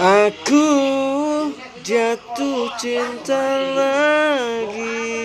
Aku jatuh cinta lagi.